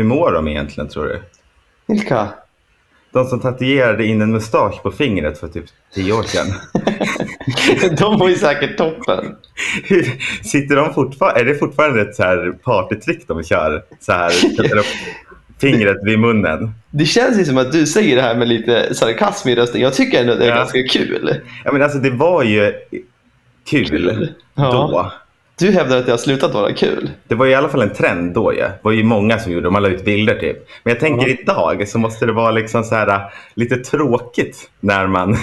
Hur mår de egentligen tror du? Vilka? De som tatuerade in en mustasch på fingret för typ tio år sedan. de var ju säkert toppen. Sitter de fortfarande, är det fortfarande ett så här partytrick de kör? Så här, fingret vid munnen. Det känns ju som att du säger det här med lite sarkasm i rösten. Jag tycker ändå att det är Ja. ganska kul. Ja, men alltså, det var ju kul Ja. då. Du hävdar att det har slutat vara kul. Det var i alla fall en trend då. Ja. Det var ju många som gjorde det. Man la ut bilder typ. Men jag tänker Ja. idag så måste det vara liksom så här, äh, lite tråkigt när man...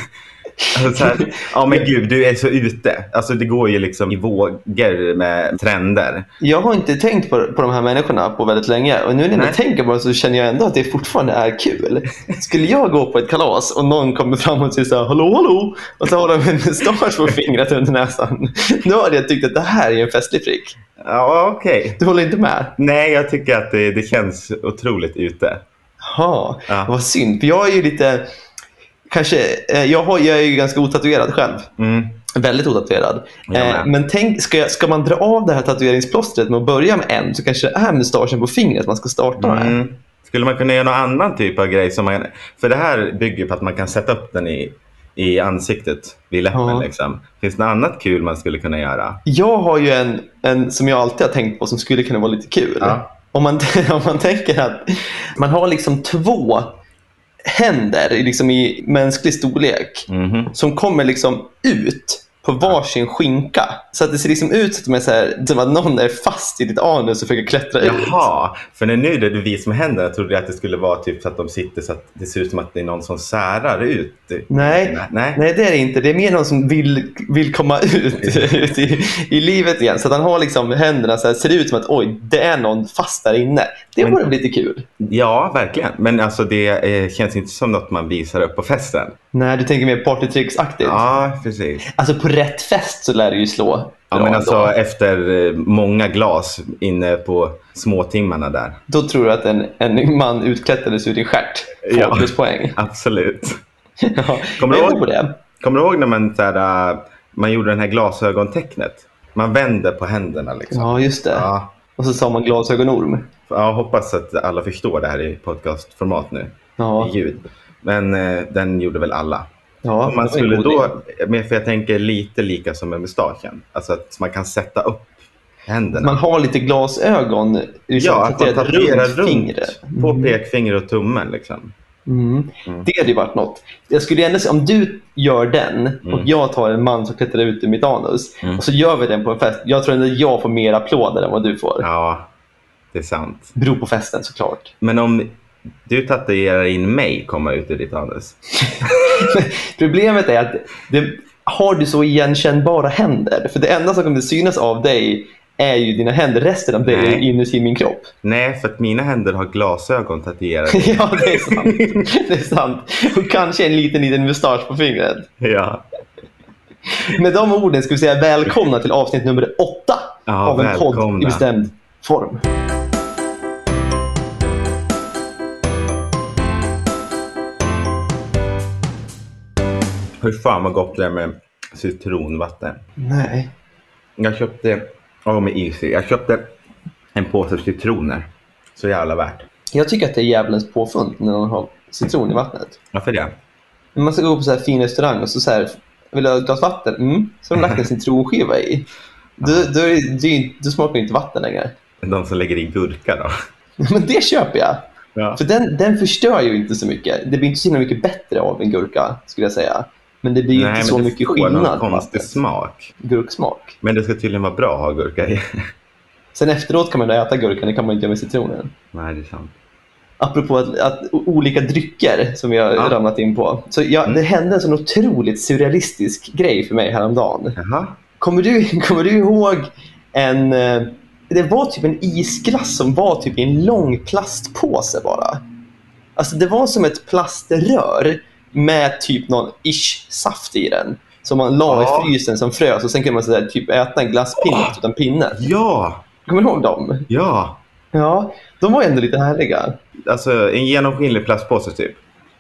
Alltså så här, ja men gud, du är så ute. Alltså det går ju liksom i vågor med trender. Jag har inte tänkt på, på de här människorna på väldigt länge och nu när jag tänker på det så känner jag ändå att det fortfarande är kul. Skulle jag gå på ett kalas och någon kommer fram och säger så här, hallå hallå och så har de en mustasch på fingret under näsan. Då hade jag tyckt att det här är en festlig prick. Ja, okej. Du håller inte med? Nej, jag tycker att det, det känns otroligt ute. Jaha, Ja. vad synd. För jag är ju lite, kanske, eh, jag, har, jag är ju ganska otatuerad själv. Mm. Väldigt otatuerad. Eh, men tänk, ska, jag- ska man dra av det här tatueringsplåstret med att börja med en så kanske det är mustaschen på fingret man ska starta med. Mm. Skulle man kunna göra någon annan typ av grej? Som man, för det här bygger på att man kan sätta upp den i, i ansiktet, vid läppen. Ja. Liksom. Finns det något annat kul man skulle kunna göra? Jag har ju en, en som jag alltid har tänkt på som skulle kunna vara lite kul. Ja. Om, man, om man tänker att man har liksom två händer liksom i mänsklig storlek Mhm. som kommer liksom ut på varsin skinka. Så att det ser liksom ut som, att så här, som att någon är fast i ditt anus och försöker klättra ut. Jaha, för när nu det du visar med händerna trodde jag att det skulle vara typ så att de sitter så att det ser ut som att det är någon som särar ut. Nej, Nej. nej, det är det inte. Det är mer någon som vill, vill komma ut, ut i, i livet igen. Så att han har liksom händerna så här, ser ut som att oj, det är någon fast där inne. Det Men- vore lite kul. Ja, verkligen. Men alltså det eh, känns inte som något man visar upp på festen. Nej, du tänker mer partytricksaktigt. Ja, precis. Alltså på rätt fest så lär det ju slå. Ja, men alltså ändå. efter eh, många glas inne på småtimmarna där. Då tror du att en, en man utklättrades ur din stjärt får Ja. pluspoäng. Absolut. Ja, Kommer du ihåg- på det. Kommer du ihåg när man, så här, äh, man gjorde den här glasögontecknet? Man vänder på händerna liksom. Ja, just det. Ja. Och så sa man glasögonorm. Jag hoppas att alla förstår det här i podcastformat nu. Ja, I ljud. Men eh, den gjorde väl alla. Ja man det skulle då, för jag tänker lite lika som med mustaschen. Alltså att man kan sätta upp händerna. Man har lite glasögon ja, att man tatuerar runt fingret. på pekfinger och tummen. Liksom. Mm. Mm. Det hade ju varit något. Jag skulle ändå säga, om du gör den och Mm. jag tar en man som klättrar ut ur mitt anus Mm. och så gör vi den på en fest. Jag tror ändå jag får mer applåder än vad du får. Ja, det är sant. Beror på festen såklart. Men om du tatuerar in mig komma ut ur ditt anus. Problemet är att det, har du så igenkännbara händer? För det enda som kommer synas av dig är ju dina händer. Resten av dig är inuti min kropp. Nej, för att mina händer har glasögon tatuerade. ja, det är sant. Det är sant. Och kanske en liten, liten mustasch på fingret. ja. Med de orden ska vi säga välkomna till avsnitt nummer åtta Ja, av en podd välkomna. i bestämd form. Hur fan vad gott det är med citronvatten. Nej. Jag köpte, ja med Easy, jag köpte en påse citroner. Så jävla värt. Jag tycker att det är djävulens påfund när någon har citron i vattnet. Varför det? Man ska gå på så här fin restaurang och så, så här, vill du ha ett glas vatten? Mm. Så har de lagt en citronskiva i. Då, då, det, då smakar det inte vatten längre. De som lägger i gurka då. Men det köper jag. Ja. För den, den förstör ju inte så mycket. Det blir inte så mycket bättre av en gurka, skulle jag säga. Men det blir ju inte så mycket skillnad någon på konstig smak. Gurksmak. Men det ska tydligen vara bra att ha gurka i. Sen efteråt kan man äta gurkan, det kan man inte göra med citronen. Nej, det är sant. Apropå att, att olika drycker som vi har Ja. ramlat in på. Så ja, Mm. Det hände en sån otroligt surrealistisk grej för mig häromdagen. Jaha. Kommer du, kommer du ihåg en... eh, Det var typ en isglass som var typ i en lång plastpåse bara. Alltså det var som ett plaströr med typ någon ish saft i den. Som man la Ja. i frysen som frös och sen kunde man så där, typ äta en glasspinne utan pinne. Ja, Kommer du ihåg dem? ja. Ja, de var ändå lite härliga. Alltså en genomskinlig plastpåse typ.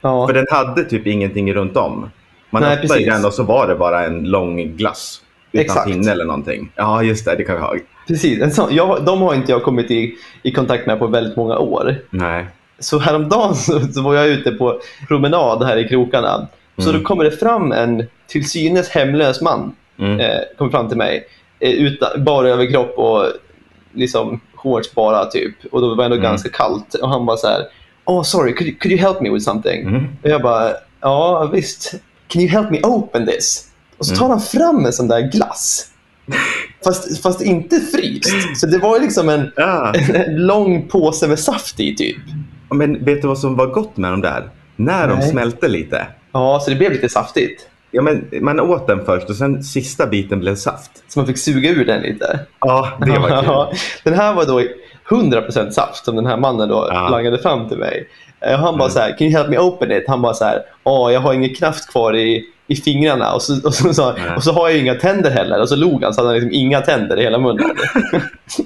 Ja. För den hade typ ingenting runt om. Man Nej, öppnade precis. den och så var det bara en lång glass. Utan Exakt. pinne eller någonting. Ja, just det. Det kan vi ha. precis. En sån, jag, de har inte jag kommit i, i kontakt med på väldigt många år. Nej. Så häromdagen så, så var jag ute på promenad här i krokarna. Så Mm. då kommer det fram en till synes hemlös man. Mm. Eh, kommer fram till mig. Eh, utan, bara överkropp och liksom shorts bara typ. Och då var det ändå Mm. ganska kallt. Och han bara så här. Oh sorry, could you, could you help me with something? Mm. Och jag bara, ja visst. Can you help me open this? Och så tar Mm. han fram en sån där glass. Fast, fast inte fryst. Så det var liksom en, Ja. en lång påse med saft i typ. Men vet du vad som var gott med de där? När de Nej. smälte lite. Ja, så det blev lite saftigt. Ja, men man åt den först och sen sista biten blev saft. Så man fick suga ur den lite. Ja, det var kul. den här var då 100% saft som den här mannen då Ja. langade fram till mig. Eh, Han bara Mm. så här, can you help me open it? Han bara så här, åh jag har ingen kraft kvar i, i fingrarna och så, och, så, sa- Nej. och så har jag inga tänder heller. Och så log han så hade han liksom inga tänder i hela munnen.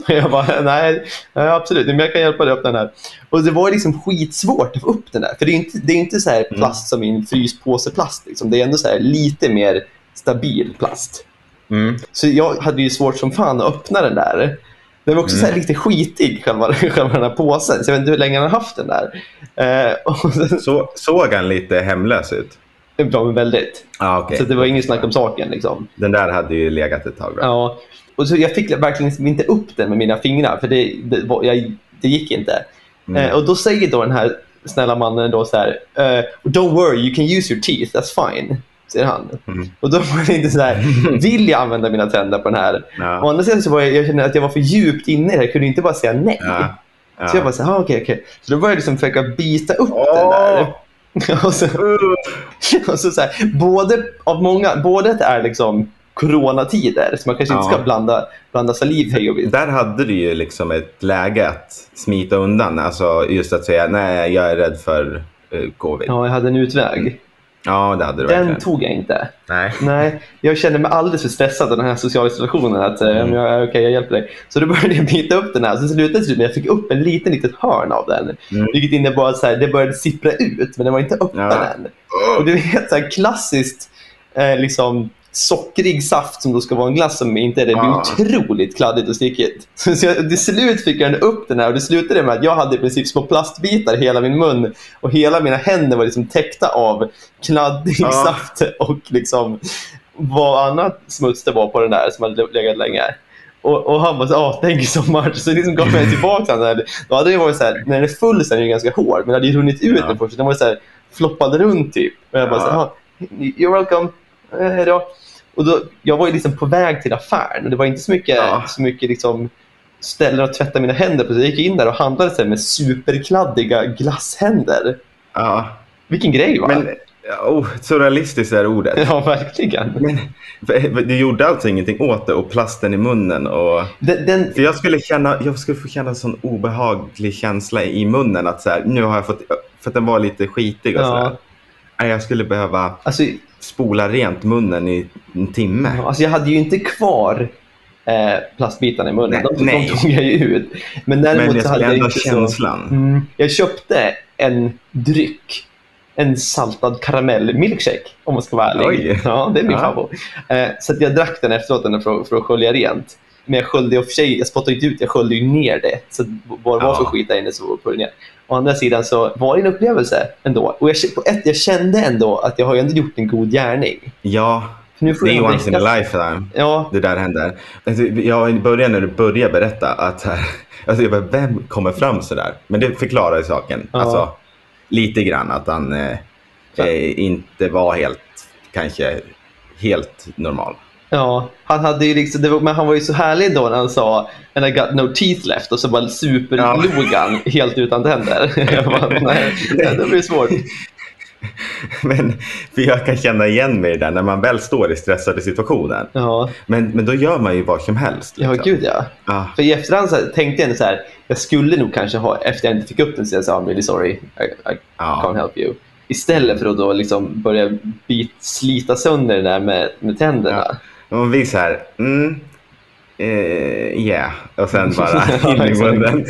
och jag bara, nej, nej absolut, men jag kan hjälpa dig att öppna den här. Och det var liksom skitsvårt att få upp den där. För det är inte, det är inte så här plast som i en fryspåseplast. Liksom. Det är ändå så här lite mer stabil plast. Mm. Så jag hade ju svårt som fan att öppna den där. Den var också så här lite skitig, själva, själva den här påsen. Så jag vet inte hur länge han har haft den där. Eh, sen, Så, såg han lite hemlös ut? ja, men väldigt. Ja, okej. Så det var ingen snack om saken. Liksom. Den där hade ju legat ett tag. Då. Ja. Och så jag fick verkligen liksom inte upp den med mina fingrar, för det, det, var, jag, det gick inte. Mm. Eh, och då säger då den här snälla mannen då så här, eh, Don't worry, you can use your teeth, that's fine. Säger han. Mm. Och då var det inte så här, vill jag använda mina tänder på den här? Ja. Å andra sidan så var jag, jag kände att jag var för djupt inne i det. Jag kunde inte bara säga nej. Ja. Ja. Så jag bara så här, ah, okej, okej. Så då började jag liksom försöka bita upp den Åh! där. och så, och så, så här, både, av många, både att det är liksom coronatider, så man kanske inte Ja. ska blanda, blanda saliv hej och vilt. Där hade du ju liksom ett läge att smita undan. Alltså just att säga nej, jag är rädd för eh, covid. Ja, jag hade en utväg. Det hade du Den verkligen. tog jag inte. Nej. Nej, jag kände mig alldeles för stressad av den här sociala situationen. Att, mm. Mm. jag, okej, jag hjälper dig. Så då började jag bita upp den här. Så slutade det med att jag fick upp en liten, litet hörn av den. Mm. Vilket innebar att så här, det började sippra ut, men den var inte öppen Ja. än. Och det är ett så här klassiskt eh, liksom, sockrig saft som då ska vara en glass som inte är det. Det blir otroligt kladdigt och stickigt. Så, jag, till slut fick jag upp den här och det slutade med att jag hade i princip små plastbitar i hela min mun och hela mina händer var liksom täckta av kladdig Ja. saft och liksom vad annat smuts det var på den där som hade legat länge. Och, och han bara så, oh, thank you so much. Så liksom gav jag tillbaka den. Då hade det varit så här, när den är full så är den ju ganska hård, men det hade ju runnit ut Ja. den först. Den var så här, floppade runt typ. Och jag bara Ja. så här, "Ah, you're welcome. Eh, Hej då. Och då, jag var ju liksom på väg till affären och det var inte så mycket, Ja. så mycket liksom ställen att tvätta mina händer på. Så jag gick in där och handlade så här med superkladdiga glasshänder. Ja. Vilken grej va? Men oh, surrealistiskt är ordet. Ja, verkligen. Men du gjorde alltså ingenting åt det och plasten i munnen och... Den, den, För jag skulle, känna, jag skulle få känna en sån obehaglig känsla i munnen att så här, nu har jag fått... För att den var lite skitig och Ja. sådär. Nej, Jag skulle behöva alltså, spola rent munnen i en timme. Alltså jag hade ju inte kvar eh, plastbitarna i munnen. Nej, de, nej. de tog jag ju ut. Men däremot Men jag så hade jag inte så... känslan. Mm, jag köpte en dryck. En saltad karamell-milkshake, om man ska vara ärlig. Oj. Ja, det är min Ja. favorit. Eh, så jag drack den efteråt för, för att skölja rent. Men jag sköljde ju för sig, jag spottade inte ut, jag sköljde ju ner det. Så vad det var för skit där inne så var det ner. Å andra sidan så var det en upplevelse ändå. Och jag, på ett, jag kände ändå att jag har ändå gjort en god gärning. Ja, nu det är once in a lifetime. Ja, det där händer. Alltså, jag i början när du började berätta att här, alltså, jag bara, vem kommer fram så där? Men det förklarar ju saken. Ja. Alltså, lite grann att han eh, eh, inte var helt, kanske helt normal. Ja, han hade ju liksom, var, men han var ju så härlig då när han sa And I got no teeth left och så bara superlog han helt utan tänder. Bara, nej, nej, det blir svårt. Men för jag kan känna igen mig där när man väl står i stressade situationer. Ja, Men, men då gör man ju vad som helst. ja Liksom. gud ja. Ja. För i efterhand så tänkte jag så här, jag skulle nog kanske ha, efter jag inte fick upp den så jag sa I'm really sorry, I, I Ja. can't help you. Istället för att då liksom börja bit, slita sönder det där med, med tänderna. Och vi så här, mm, eh, yeah. Och sen bara Ja, in i munnen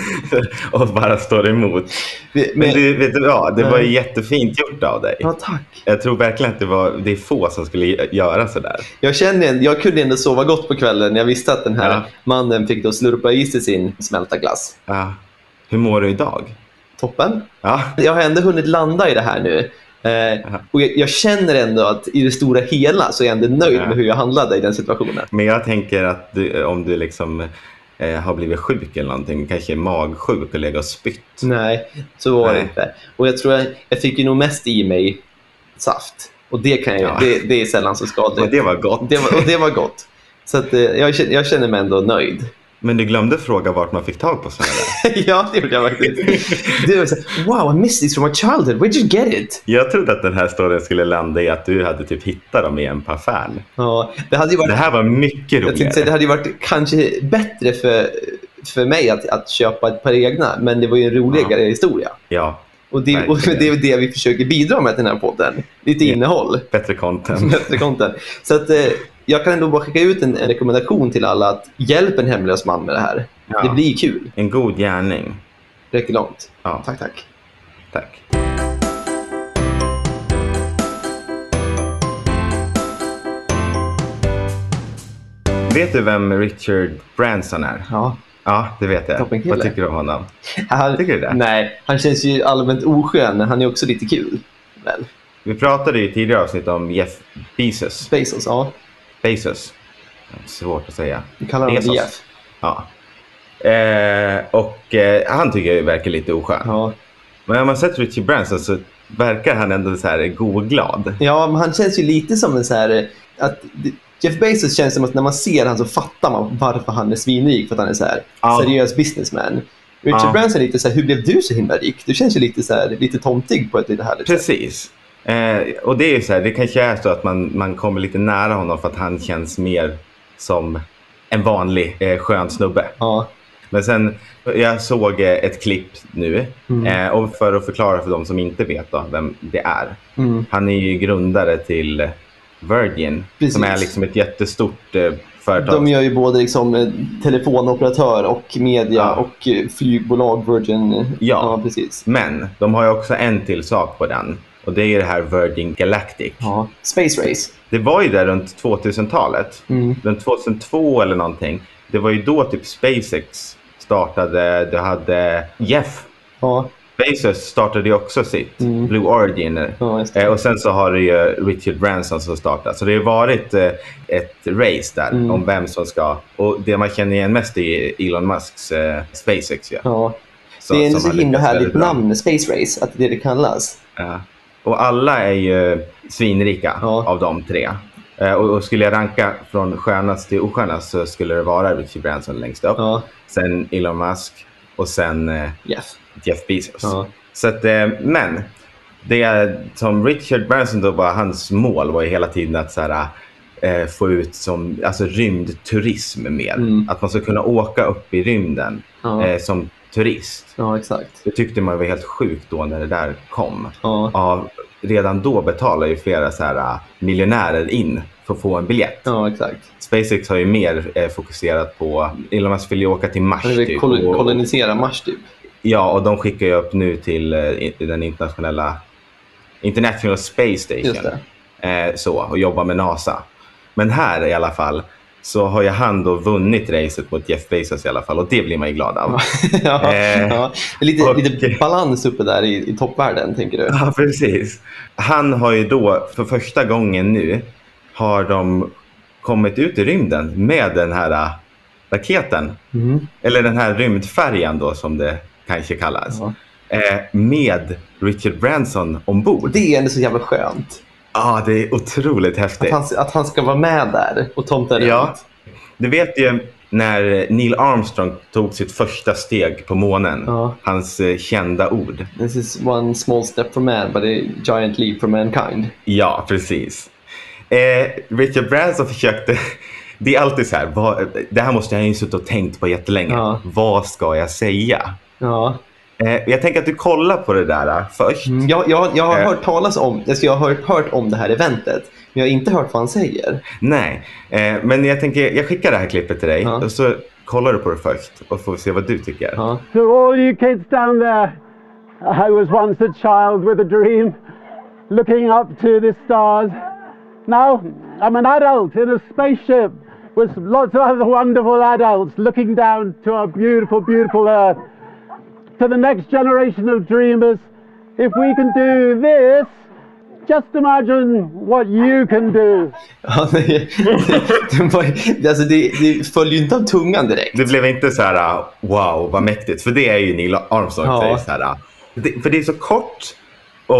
och bara står emot. Men Men, du, vet du vad? Det var ju jättefint gjort av dig. ja, tack. Jag tror verkligen att det, var, det är få som skulle göra sådär. Jag, kände, jag kunde ändå sova gott på kvällen. Jag visste att den här Ja. mannen fick då slurpa i sig sin smälta glass. Ja. Hur mår du idag? Toppen. Ja, Jag har ändå hunnit landa i det här nu. Eh, och jag, jag känner ändå att i det stora hela så är jag ändå nöjd Ja. med hur jag handlade i den situationen. men jag tänker att du, om du liksom eh, har blivit sjuk eller någonting, kanske magsjuk och legat och spytt. Nej, så var det Nej. inte. Och jag tror jag, jag fick ju nog mest i mig saft. Och det, kan jag, Ja. det, det är sällan så skadligt. Och det var gott. Det var, och det var gott. Så att, eh, jag, jag känner mig ändå nöjd. Men du glömde fråga vart man fick tag på sådana där. ja, det gjorde jag faktiskt. Du här, wow, I missed this from my childhood. Where'd you get it? Jag trodde att den här storyn skulle landa i att du hade typ hittat dem i en på affären. Ja, det hade ju varit, Det här var mycket jag tänkte det roligare. hade ju varit kanske bättre för, för mig att, att köpa ett par egna, men det var ju en roligare historia. Ja, Och det, och det är det vi försöker bidra med till den här podden. Lite Ja. innehåll. bättre content. bättre content. Så att, eh, jag kan ändå bara skicka ut en, en rekommendation till alla att hjälp en hemlös man med det här. Ja. Det blir kul. En god gärning. Räcker långt. Ja, Tack, tack. tack. Vet du vem Richard Branson är? Ja. Ja, det vet jag. Toppenkille. Vad tycker du om honom? Han, Tycker du det? Nej, han känns ju allmänt oskön, men han är också lite kul. Väl? Vi pratade i tidigare avsnitt om Jeff Bezos. Bezos, ja. Bezos. Svårt att säga. Vi kallar honom Bezos. Ja. Eh, och eh, han tycker jag verkar lite oskön. Ja. Men om man sett Richard Branson så verkar han ändå så här godglad. ja, men han känns ju lite som en så här... eh, Att, Jeff Bezos känns som att när man ser han så fattar man varför han är svinrik. För att han är så här Ja. seriös businessman. Richard Ja. Branson är lite så här, hur blev du så himla rik? Du känns ju lite, så här, lite tomtig på ett lite härligt sätt. Precis. Eh, och det är så här, det kanske är så att man, man kommer lite nära honom för att han känns mer som en vanlig eh, skön snubbe. Ja. Men sen, jag såg eh, ett klipp nu Mm. eh, och för att förklara för de som inte vet då, vem det är. Mm. Han är ju grundare till Virgin Precis. som är liksom ett jättestort eh, företag. De gör ju både liksom eh, telefonoperatör och media Ja. och eh, flygbolag, Virgin. eh, Ja. precis. Men de har ju också en till sak på den och det är det här Virgin Galactic. Ja. Space Race. Det var ju där runt 2000-talet. Mm. Runt 2002 eller någonting. Det var ju då typ SpaceX startade. Du hade Jeff Ja. Bezos startade ju också sitt. Mm. Blue Origin. Ja. Eh, och sen så har det ju Richard Branson som startat. Så det har varit eh, ett race där Mm. om vem som ska. Och det man känner igen mest är Elon Musks eh, SpaceX. Ja. Ja. Så- det är en så himla härligt namn, Space Race, att det är det kallas. Ja. Och alla är ju svinrika Ja. av de tre. Eh, och, och skulle jag ranka från skönast till oskönast så skulle det vara Richard Branson längst upp. Ja. Sen Elon Musk och sen eh, Jeff. Jeff Bezos. Ja. Så att, eh, men det som Richard Branson då var hans mål var ju hela tiden att så här, få ut som alltså rymdturism mer. Mm. Att man ska kunna åka upp i rymden som turist. ja, exakt. Det tyckte man var helt sjukt då när det där kom. Ja. Ja, redan då betalar ju flera så här, äh, miljonärer in för att få en biljett. ja, exakt. SpaceX har ju mer eh, fokuserat på, Elon Musk vill ju åka till Mars vill typ. kol- och, kolonisera Mars typ. ja, och de skickar ju upp nu till eh, den internationella International Space Station. Just det. Eh, så, och jobbar med NASA. Men här i alla fall så har ju han då vunnit racet mot Jeff Bezos i alla fall och det blir man ju glad av. ja, Eh, ja. Lite, och- lite balans uppe där i, i toppvärlden, tänker du? Ja, precis. Han har ju då för första gången nu har de kommit ut i rymden med den här äh, raketen. Mm. Eller den här rymdfärjan då som det kanske kallas. Ja. Eh, med Richard Branson ombord. Det är ändå så jävla skönt. Ja, det är otroligt Att häftigt. han, att han ska vara med där och tomta runt. Ja. Du vet ju när Neil Armstrong tog sitt första steg på månen. Ja. Hans eh, kända ord. This is one small step for man, but a giant leap for mankind. Ja, precis. Eh, Richard Branson försökte... Det är alltid så här, vad, det här måste jag ju suttit och tänkt på jättelänge. Ja. Vad ska jag säga? Ja, jag tänker att du kollar på det där eh, först. Mm, Jag, jag, jag har Eh. hört talas om alltså jag har hört, hört om det här eventet, men jag har inte hört vad han säger. Nej, eh, men jag tänker jag skickar det här klippet till dig Ja. och så kollar du på det först och får se vad du tycker. Ja. To all you kids down there, I was once a child with a dream, looking up to the stars. Now I'm an adult in a spaceship with lots of other wonderful adults looking down to our beautiful, beautiful Earth. To the next generation of dreamers, if we can do this, just imagine what you can do. Ja, det, det, var, alltså det, det följer ju inte av tungan direkt. Det blev inte så här uh, wow vad mäktigt, för det är ju Neil Armstrong. Ja. Så här, uh, det, för det är så kort och,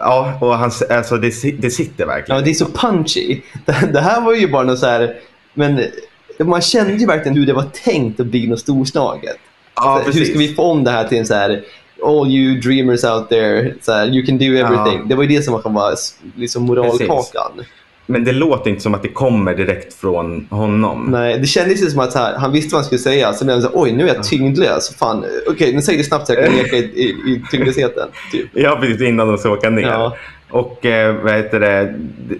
ja, och han, alltså, det, det sitter verkligen. Ja, det är så punchy. Det, det här var ju bara något så här... Men man kände ju verkligen hur det var tänkt att bli något storslaget. Ja, Så hur precis. ska vi få om det här till en så här... All you dreamers out there, så här, you can do everything. Ja. Det var ju det som var liksom moralkakan. Men det låter inte som att det kommer direkt från honom. Nej, det kändes ju som att här, han visste vad han skulle säga. Så blev han så oj nu är jag tyngdlös. Fan, okej, nu säg det snabbt så jag kan leka i, i, i tyngdlösheten. Typ. Ja, precis innan de ska åka ner. Ja. Och eh, vad heter det,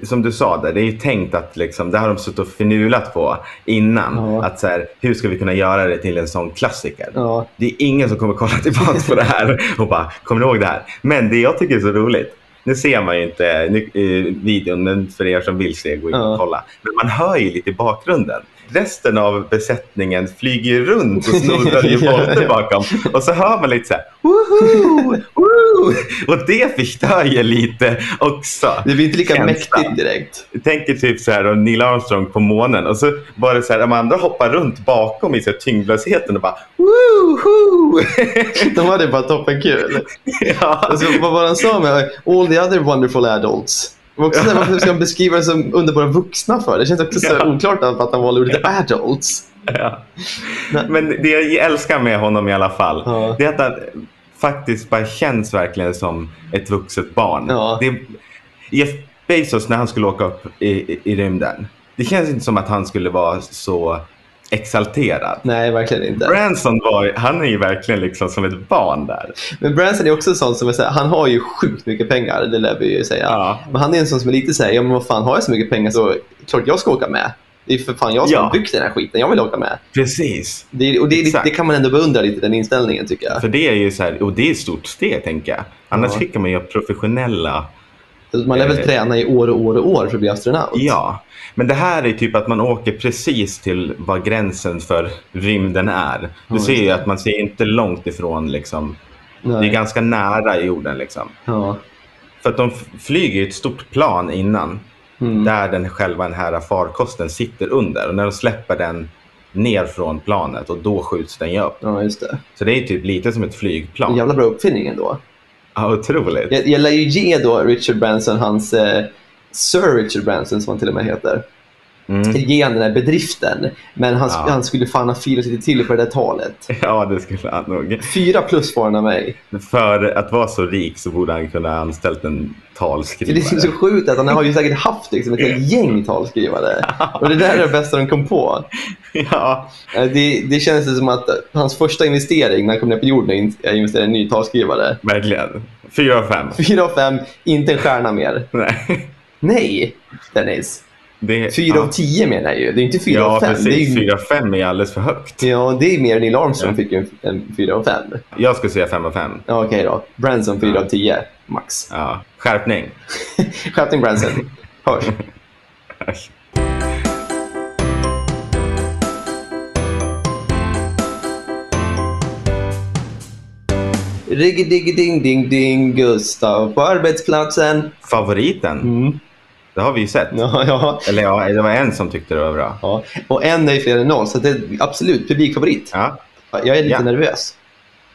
som du sa, där, det är ju tänkt att liksom, det har de suttit och förnulat på innan. Ja. Att så här, hur ska vi kunna göra det till en sån klassiker? Ja. Det är ingen som kommer kolla tillbaka på det här och bara, kommer du ihåg det här? Men det jag tycker är så roligt, nu ser man ju inte nu, eh, videon, men för er som vill se, gå in och kolla. Men man hör ju lite i bakgrunden. Resten av besättningen flyger runt och snurrar ju bollar ja. bakom. Och så hör man lite så här, woho, woo! Och det förstör ju lite också. Det blir inte lika känslan. mäktigt direkt. Jag tänker typ så här, om Neil Armstrong på månen och så var det så här, de andra hoppar runt bakom i så här tyngdlösheten och bara woho! De hade bara toppenkul. ja. Alltså, vad var han sa med all the other wonderful adults? Också Varför ska han beskriva det som underbara vuxna för? Det känns också så Ja. oklart att han valde ordet adults. Ja. Men det jag älskar med honom i alla fall, Ja. det är att han faktiskt bara känns verkligen som ett vuxet barn. Ja. Det, Jeff Bezos när han skulle åka upp i, i, i rymden, det känns inte som att han skulle vara så exalterad. Nej, verkligen inte. Branson var, han är ju verkligen liksom som ett barn där. Men Branson är också en sån som är så här, han har ju sjukt mycket pengar, det lär vi ju säga. Ja. Men han är en sån som är lite så här, ja men vad fan har jag så mycket pengar så klart jag ska åka med. Det är för fan jag som Ja. har byggt den här skiten, jag vill åka med. Precis. Det, och det, det kan man ändå beundra lite, den inställningen tycker jag. För det är ju så här, och det är ett stort steg tänker jag. Annars Ja. skickar man ju professionella Man lär väl Eh. träna i år och år och år för att bli astronaut. Ja, men det här är typ att man åker precis till vad gränsen för rymden är. Du Ja, ser ju att man ser inte långt ifrån liksom. Nej. Det är ganska nära jorden liksom. ja. För att de flyger ett stort plan innan. Mm. Där den själva den här farkosten sitter under. Och när de släpper den ner från planet och då skjuts den ju upp. ja, just det. Så det är typ lite som ett En flygplan. jävla bra uppfinning ändå. Ja, otroligt. Jag, jag lär ju ge då Richard Branson hans eh, Sir Richard Branson som han till och med heter. Mm. Ge den här bedriften. Men han, Ja. han skulle fan ha filat lite till på det där talet. Ja, det skulle han nog. Fyra plus får han av mig. För att vara så rik så borde han kunna ha anställt en talskrivare. det är så sjukt att han har ju säkert haft liksom, ett helt gäng talskrivare. Och det där är det bästa de kom på. Ja, Eh, Det, det känns som att hans första investering när han kom ner på jorden är investera i en ny talskrivare. verkligen. Fyra av fem. Fyra av fem, inte en stjärna mer. Nej. Nej, Dennis. Det, Fyra ja. av tio menar jag ju. Det är inte fyra Ja, av fem. precis. Det är ju, Fyra av fem är alldeles för högt. ja, det är mer Neil Armstrong fick ju en, en fyra av fem. Jag skulle säga fem av fem. Ja, Okej då. Branson fyra Ja. av tio, max. Ja. Skärpning. Skärpning Branson. Hörs. Riggi-diggi-ding-ding-ding Gustav på arbetsplatsen. Favoriten, Mm. Det har vi ju sett. Ja, ja, Eller ja, det var en som tyckte det var bra. ja. Och en är ju fler än noll, så det är absolut publikfavorit. Ja. Jag är lite Ja. nervös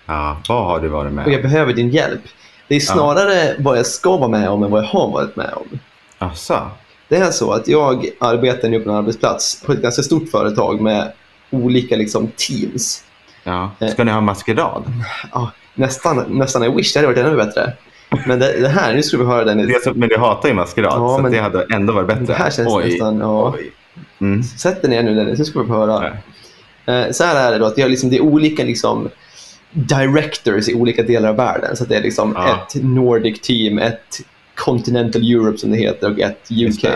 ja. Vad har du varit med och jag om? behöver din hjälp. Det är snarare vad jag ska vara med om än vad jag har varit med om. Asså? Det är så att jag arbetar nu på en arbetsplats på ett ganska stort företag med olika liksom, teams. Ja. Ska ni ha maskerad? Ja, nästan, nästan I wish, det hade varit ännu bättre. Men det, det här, nu ska vi höra den. Det som, men du hatar ju maskerad, Ja, så men- det hade ändå varit bättre. Det här känns Oj. nästan... Ja. Oj. Mm. Sätt dig ner nu Dennis, nu ska vi få höra. Nej. Eh, så här är det då, att vi har liksom, det är olika liksom, directors i olika delar av världen. Så att det är liksom Ja. ett Nordic team, ett Continental Europe som det heter och ett UK. det.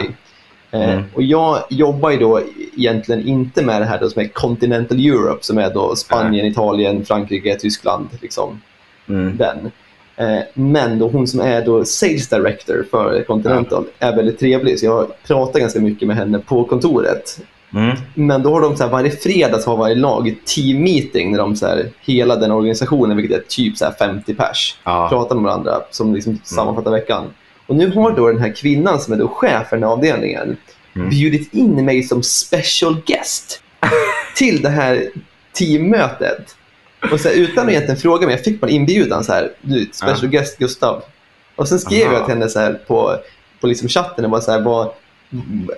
Eh, Mm. och jag jobbar ju då egentligen inte med det här då som är Continental Europe som är då Spanien, Italien, Frankrike, Tyskland. Liksom Mm. den. Eh, men då hon som är då sales director för Continental är väldigt trevlig så jag pratar ganska mycket med henne på kontoret. Mm. Men då har de så här, varje fredag så har varje lag team meeting när de så här, hela den organisationen, vilket är typ så här 50 pers, Ja. pratar med varandra som liksom sammanfattar veckan. Och nu har då den här kvinnan som är då chef för den här avdelningen Mm. bjudit in mig som special guest till det här teammötet. Och så här, utan att egentligen fråga mig, jag fick bara en inbjudan så här, du, special guest Gustav. Och sen skrev Aha. jag till henne så här på, på liksom chatten, och bara så här, vad,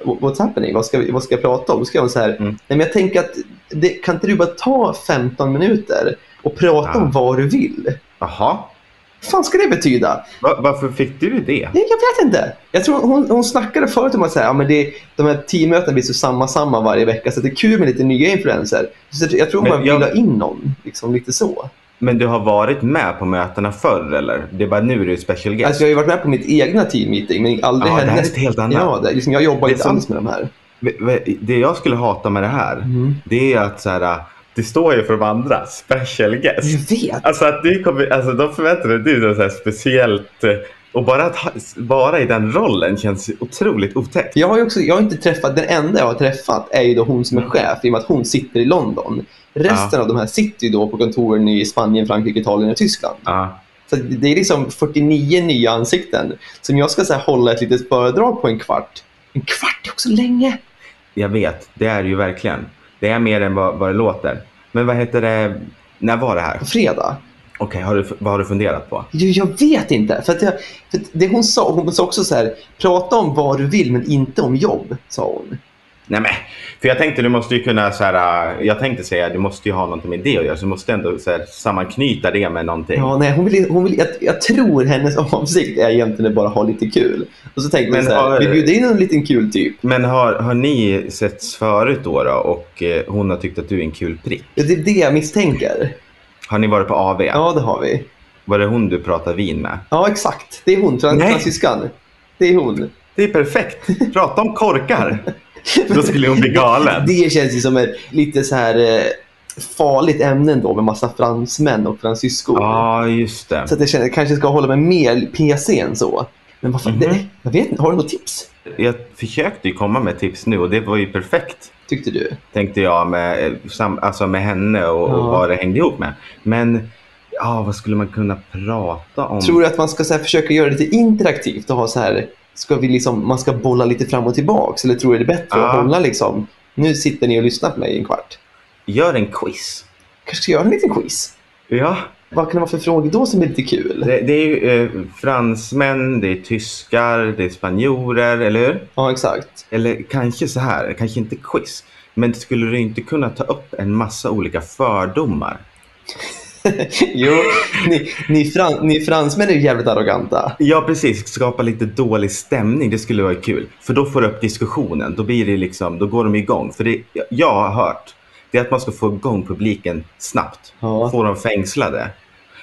what's happening? Vad ska, vi- vad ska jag prata om? Då skrev hon så här, Mm. nej men jag tänker att det, kan inte du bara ta 15 minuter och prata Ja. om vad du vill? Jaha. Vad fan ska det betyda? Va- varför fick du det? Jag, jag vet inte. Jag tror hon, hon snackade förut om att säga, ja, men det, de här teammötena blir så samma samma varje vecka så det är kul med lite nya influenser. Så jag tror Men man vill jag- ha in någon. Liksom, lite så. Men du har varit med på mötena förr eller? Det är bara nu du är special guest? Alltså, jag har varit med på mitt egna teammeeting men aldrig Ja, det här är hennes. ett helt annat. Ja, det, liksom, jag jobbar Det inte som- alls med de här. Det jag skulle hata med det här, Mm. det är att så här, det står ju för de andra, special guest. Jag vet. Alltså att du kommer, alltså de förväntar dig du något så här speciellt. eh, Och bara att vara i den rollen känns otroligt otäckt. Jag har också, jag har inte träffat, den enda jag har träffat är ju då hon som är chef i och med att hon sitter i London. Resten Ja. av de här sitter ju då på kontoren i Spanien, Frankrike, Italien och Tyskland. Ja. Så det är liksom 49 nya ansikten som jag ska så här, hålla ett litet föredrag på en kvart. En kvart är också länge. Jag vet, det är ju verkligen. Det är mer än vad, vad det låter. Men vad heter det, när var det här? På fredag. Okej, har du, vad har du funderat på? Jo, jag vet inte. För, jag, för det hon sa, hon sa också så här, prata om vad du vill men inte om jobb, sa hon. Nej men, för jag tänkte du måste ju kunna så här, äh, jag tänkte säga du måste ju ha någonting med det att göra så du måste ändå så här, sammanknyta det med någonting. Ja, nej, hon vill, hon vill, jag, jag tror hennes avsikt är egentligen att bara ha lite kul. Och så tänkte Men så här, har- vi bjuder in en liten kul typ. Men har, har ni setts förut då, då och eh, hon har tyckt att du är en kul prick? Det är det jag misstänker. Har ni varit på AV? Ja, det har vi. Var det hon du pratade vin med? Ja, exakt. Det är hon, fransyskan. Det är hon. Det är perfekt. Prata om korkar. Då skulle hon bli galen. Det känns ju som ett lite så här eh, farligt ämne ändå med massa fransmän och fransyskor. Ja, just det. Så att jag känner, kanske ska hålla mig mer PC än så. Men vad fan, Mhm. det, jag vet inte, har du något tips? Jag försökte ju komma med tips nu och det var ju perfekt. Tyckte du? Tänkte jag med, eh, alltså med henne och, och Ja. vad det hängde ihop med. Men ja, vad skulle man kunna prata om? Tror du att man ska här, försöka göra det lite interaktivt och ha så här, ska vi liksom, man ska bolla lite fram och tillbaks? Eller tror du det är bättre Ja. att hålla liksom, nu sitter ni och lyssnar på mig i en kvart. Gör en quiz. Kanske ska göra en liten quiz? Ja, Vad kan det vara för frågor då som är lite kul? det, det är ju eh, fransmän, det är tyskar, det är spanjorer, eller hur? Ja, exakt. Eller kanske så här, kanske inte quiz. Men skulle du inte kunna ta upp en massa olika fördomar? jo, ni, ni, fran, ni fransmän är ju jävligt arroganta. Ja, precis. Skapa lite dålig stämning. Det skulle vara kul. För då får du upp diskussionen. Då, blir det liksom, då går de igång. För det jag har hört det är att man ska få igång publiken snabbt. Ja. Få dem fängslade.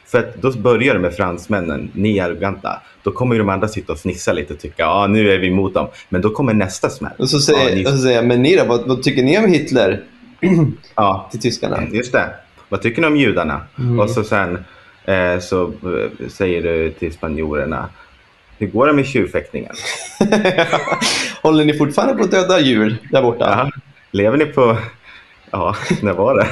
För att då börjar det med fransmännen. Ni är arroganta. Då kommer de andra sitta och fnissa lite och tycka ja nu är vi emot dem. Men då kommer nästa smäll. Och så säger, ja, ni, och så säger jag, men ni då, vad, vad tycker ni om Hitler? ja, Till tyskarna. just det. Vad tycker ni om judarna? Mm. Och så sen eh, så eh, säger du till spanjorerna. Hur går det med tjurfäktningen? Håller ni fortfarande på att döda djur där borta? Ja. Lever ni på... Ja, när var det?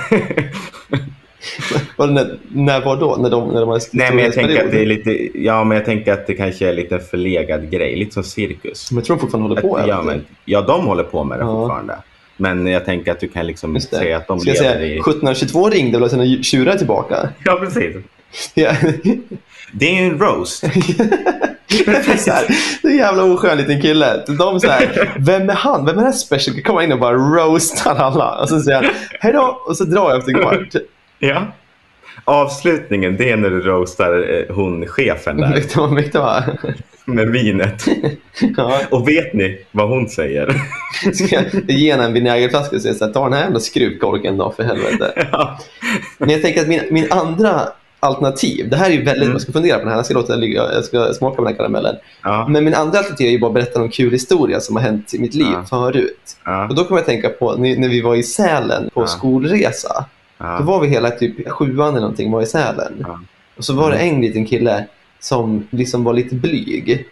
När, när var då? När de, när de har Nej, men jag tänker att det är lite... Ja, men jag tänker att det kanske är lite förlegad grej. Lite som cirkus. Men jag tror de fortfarande håller på. Att- ja, men, ja, de håller på med det Ja. fortfarande. Men jag tänker att du kan liksom säga att de Ska lever säga, i... 1722 ringde och la sina dju- tjurar tillbaka. Ja, precis. Ja. Det är ju en roast. Det är så här, det är en jävla oskön liten kille. De så här, vem är han? Vem är den här special? Kommer in och bara roastar alla. Och så säger han hej då och så drar jag efter en kvart. ja. Avslutningen det är när du roastar eh, hon chefen där mäktigt var? med vinet. Ja. Och vet ni vad hon säger? Ska jag ge henne en vinägerflaska och säga så här, ta den här jävla skruvkorken då för helvete. Ja. Men jag tänker att min, min andra alternativ, det här är ju väldigt, Mm. man ska fundera på den här, jag ska, låta jag ska smaka på den här karamellen. Ja. Men min andra alternativ är ju bara att berätta en kul historia som har hänt i mitt liv Ja. förut. Och då kommer jag tänka på när, vi var i Sälen på Ja. Då var vi hela typ sjuan eller någonting var i Sälen. Ja. Och så var det Mm. en liten kille som liksom var lite blyg.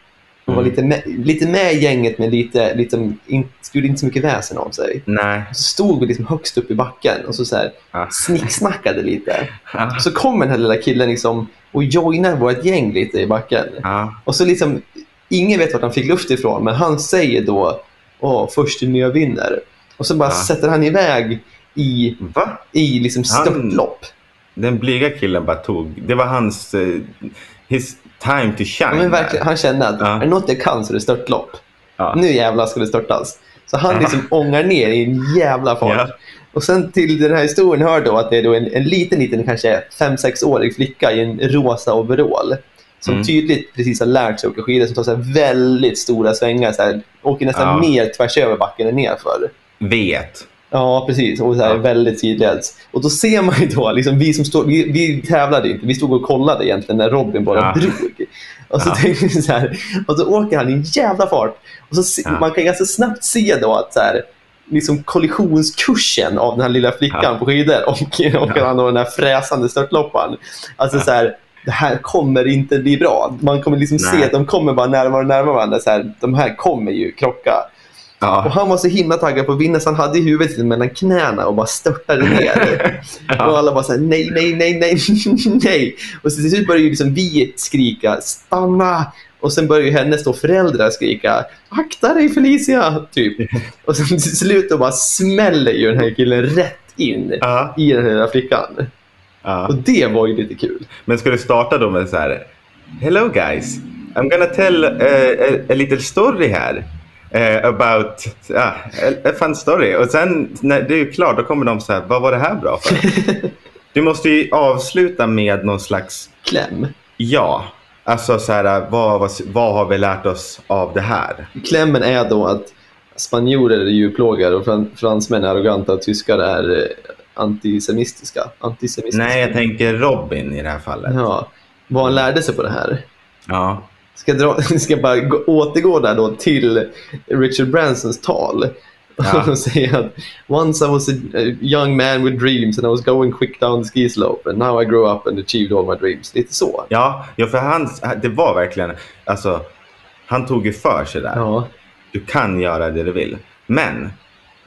Han var Mm. lite med, lite med i gänget men lite, lite, in, gjorde inte så mycket väsen av sig. Nej. Så stod vi liksom högst upp i backen och så, så här, Ja. snicksnackade lite. Ja. Så kommer den här lilla killen liksom och joinar vårt gäng lite i backen. Ja. Och så liksom, ingen vet vart han fick luft ifrån, men han säger då Åh, först till nya vinner. Och så bara sätter han iväg i, Va? i liksom störtlopp. Den blyga killen bara tog. Det var hans... eh, his time to shine. Ja, men verkligen, han kände att Ja. är det något jag kan så är det störtlopp. Ja. Nu jävlar ska det störtas. Så han liksom ångar ner i en jävla fart. Och sen till den här historien hör då att det är då en, en liten, liten kanske 5-6-årig flicka i en rosa overall. Som Mm. tydligt precis har lärt sig åka skidor. Som tar så väldigt stora svängar. Så här, åker nästan Ja. mer tvärs över backen än nerför. Vet. Ja, precis. Och så här, väldigt sidleds. Och då ser man ju då, liksom, vi som står, vi, vi tävlade inte, vi stod och kollade egentligen när Robin bara Ja. drog. Och så Ja. så här, och så åker han i en jävla fart. Och så se, Ja. man kan ganska snabbt se då att så här, liksom kollisionskursen av den här lilla flickan Ja. på skidor och, och Ja. han den här fräsande störtlopparen. Alltså så här, det här kommer inte bli bra. Man kommer liksom se Nej. att de kommer bara närmare och närmare varandra. Så här, de här kommer ju krocka. Och Ja. han var så himla taggad på att vinna så han hade i huvudet mellan knäna och bara störtade ner. Och Ja. alla bara så här, nej, nej, nej, nej, nej. Och så till slut började ju liksom vi skrika stanna. Och sen började ju hennes då föräldrar skrika akta dig Felicia, typ. Och sen till slut då bara smäller ju den här killen rätt in Ja. i den här flickan. Och det var ju lite kul. Men ska du starta då med så här. Hello guys. I'm gonna tell uh, a, a little story här. Uh, about uh, a, fun story. Och sen när det är klart då kommer de så här. Vad var det här bra för? Du måste ju avsluta med någon slags Kläm. ja. Alltså så här. Vad, vad, vad har vi lärt oss av det här? Klämmen är då att spanjorer är djurplågare och fran- fransmän är arroganta och tyskar är eh, antisemitiska. antisemitiska. Nej, jag tänker Robin i det här fallet. Ja. Vad han lärde sig på det här. Ja. Ska, dra, ska bara gå, återgå där då till Richard Bransons tal. Ja. Och säga att once I was a, a young man with dreams and I was going quick down the ski slope and now I grew up and achieved all my dreams. Lite så. Ja, ja, för han, det var verkligen, alltså, han tog ju för sig där. Ja. Du kan göra det du vill. Men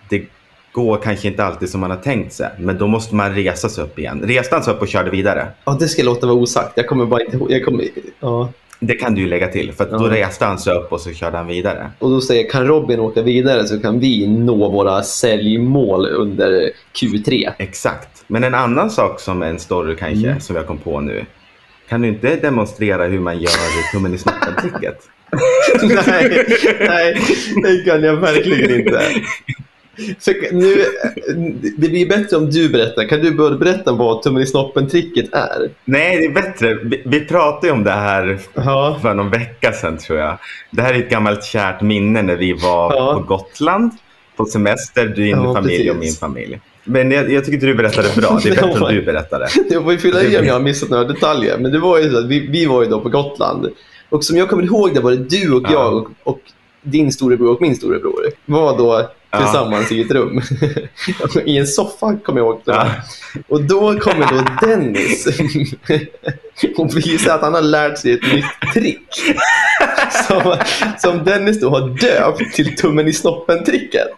det går kanske inte alltid som man har tänkt sig. Men då måste man resa sig upp igen. Reste han sig upp och körde vidare? ja, det ska jag låta vara osagt. Jag kommer bara inte ihåg. Jag kommer, ja. Det kan du ju lägga till. För att då Ja. reste han sig upp och så körde han vidare. Och då säger kan Robin åka vidare så kan vi nå våra säljmål under Q3. Exakt. Men en annan sak som en story kanske, Mm. som jag kom på nu. Kan du inte demonstrera hur man gör tummen i snoppen-tricket? nej, nej, det kan jag verkligen inte. För nu, det blir bättre om du berättar. Kan du börja berätta vad tummen i snoppen-tricket är? Nej, det är bättre. Vi, vi pratade om det här Ja. för någon vecka sedan tror jag. Det här är ett gammalt kärt minne när vi var Ja. på Gotland på semester, din Ja, familj och precis. min familj. Men jag, jag tycker inte du berättade bra. Det är bättre om du berättade. Jag får fylla i om jag har missat några detaljer. Men det var ju så att vi, vi var ju då på Gotland. Och som jag kommer ihåg det var det du och Ja. jag och, och din storebror och min storebror var då. Tillsammans i ett rum. I en soffa kommer jag ihåg. Ja. Och då kommer då Dennis och visar att han har lärt sig ett nytt trick. Som, som Dennis då har döpt till tummen i snoppen-tricket.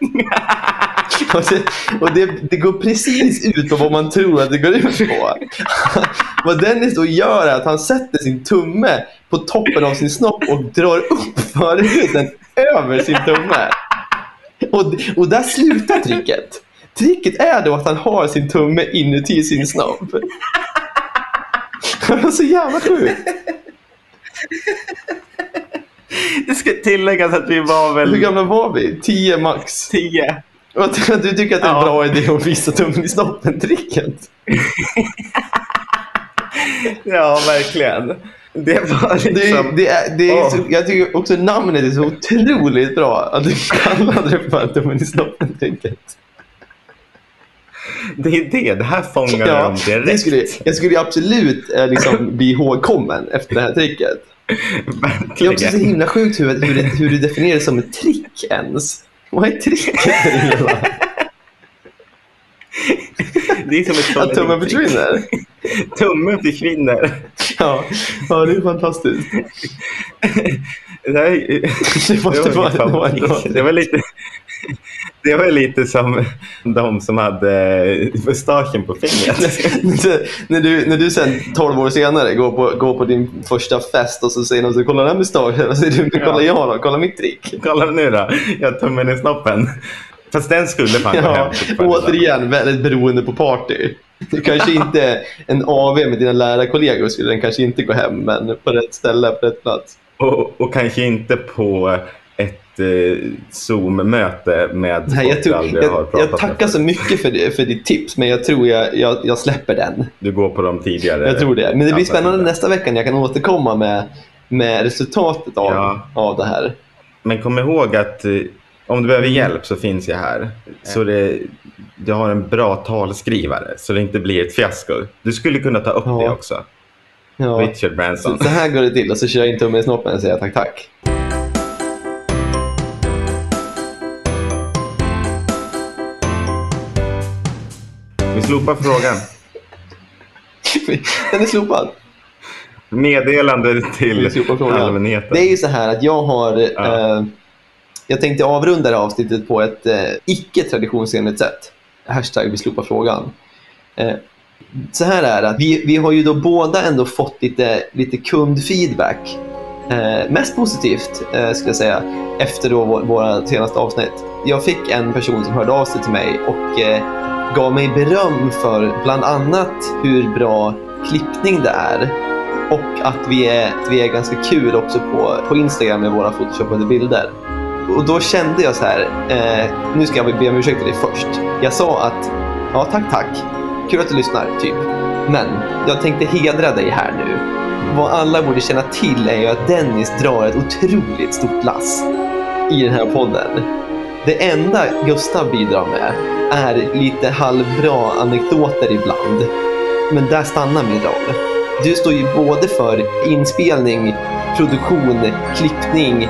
Och, det, och det, det går precis ut på vad man tror att det går ut på. Vad Dennis då gör är att han sätter sin tumme på toppen av sin snopp och drar upp förhuden över sin tumme. Och, och där slutar tricket. Tricket är då att han har sin tumme inuti sin snopp. Det var så jävla sjukt. Det ska tilläggas att vi var Hur väl gamla var vi? 10 max. tio. Och att Du tycker att det är en Ja. bra idé att visa tummen i snoppen-tricket? Ja, verkligen. Det var Det, liksom... det är, det är Åh. så, jag tycker också namnet är så otroligt bra. Att du kallade det för tummen i snoppen-tricket. Det är det. Det här fångade Ja, de direkt. det skulle, jag skulle absolut eh, liksom, bli ihågkommen efter det här tricket. Det är också så Verkligen. himla sjukt hur, hur, det, hur du definierar det som ett trick ens. Vad är tricket det är som ett Att tummen försvinner? Tummen försvinner. Ja, ja, det är fantastiskt. Det, här, Det måste det, vara, var det var var lite... Det var lite som de som hade mustaschen på fingret. när, du, när du sen 12 år senare går på, går på din första fest och så säger någon så kolla den här mustaschen. Och så säger du kolla jag då, kolla mitt trick. Kolla nu då, jag har tummen i snoppen. Fast den skulle fan gå hem. återigen väldigt beroende på party. Du kanske inte en AV med dina lärarkollegor skulle den kanske inte gå hem, men på rätt ställe, på rätt plats. Och, och kanske inte på ett eh, Zoom-möte med Nej, jag, tror, jag, pratat jag tackar så mycket för, det, för ditt tips, men jag tror jag, jag, jag släpper den. Du går på de tidigare. Jag tror det. Men det blir spännande alternativen. nästa vecka när jag kan återkomma med, med resultatet av, Ja. av det här. Men kom ihåg att eh, om du behöver Mm. hjälp så finns jag här. Så det, du har en bra talskrivare så det inte blir ett fiasko. Du skulle kunna ta upp Ja. det också. Ja. Richard Branson. Så, så här går det till och så kör jag in tummen i snoppen och säger tack tack. Vi slopar frågan. Den är slopad. Meddelande till allmänheten. Det är ju så här att jag har... Ja. Eh, jag tänkte avrunda det här avsnittet på ett eh, icke-traditionsenligt sätt. Hashtag vi slopar frågan. Eh, så här är det, att vi, vi har ju då båda ändå fått lite, lite kundfeedback. Eh, mest positivt, eh, skulle jag säga, efter då vår, våra senaste avsnitt. Jag fick en person som hörde av sig till mig och eh, gav mig beröm för bland annat hur bra klippning det är och att vi är, att vi är ganska kul också på, på Instagram med våra photoshopade bilder. Och då kände jag så här, eh, nu ska jag be om ursäkt till dig först. Jag sa att, ja tack tack, kul att du lyssnar, typ. Men jag tänkte hedra dig här nu. Vad alla borde känna till är ju att Dennis drar ett otroligt stort lass i den här podden. Det enda Gustav bidrar med är lite halvbra anekdoter ibland. Men där stannar min roll. Du står ju både för inspelning, produktion, klippning,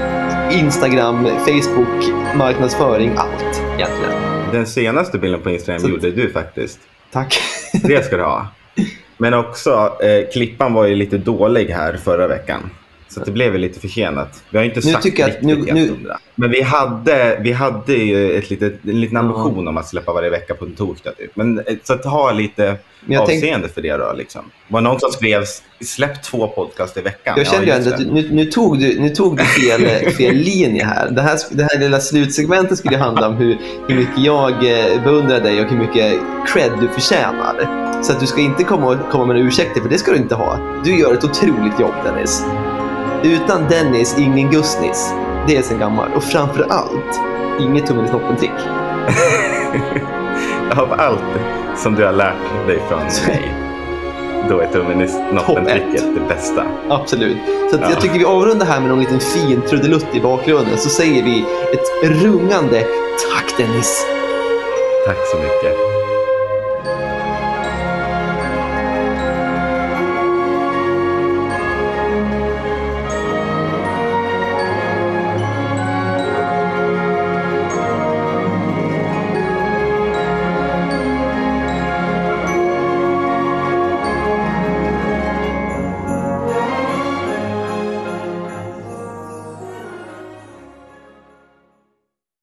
Instagram, Facebook, marknadsföring, allt egentligen. Den senaste bilden på Instagram Så- gjorde du faktiskt. Tack. Det ska du ha. Men också, eh, klippan var ju lite dålig här förra veckan. Så det blev lite försenat. Vi har inte Nu sagt tycker jag att nu- nu- 100. Men vi hade, vi hade ju ett litet, en liten ambition om att släppa varje vecka på en torsdag. Typ. Men eh, så att ha lite jag, tänk, avseende för det då. Liksom. var någon som skrev släpp två podcast i veckan. jag kände Ja, att nu, nu tog du, nu tog du fel, fel linje här. Det, här. det här lilla slutsegmentet skulle handla om hur, hur mycket jag eh, beundrar dig och hur mycket cred du förtjänar. Så att du ska inte komma, komma med ursäkter, för det ska du inte ha. Du gör ett otroligt jobb, Dennis. Utan Dennis, ingen Gusnis. Det är sen gammalt. Och framför allt, inget tummen i snoppen-trick. Av allt som du har lärt dig från mig, då är tummen i snoppen-tricket det bästa. Absolut. Så Ja. jag tycker vi avrundar här med någon liten fin trudelutt i bakgrunden. Så säger vi ett rungande tack Dennis. Tack så mycket.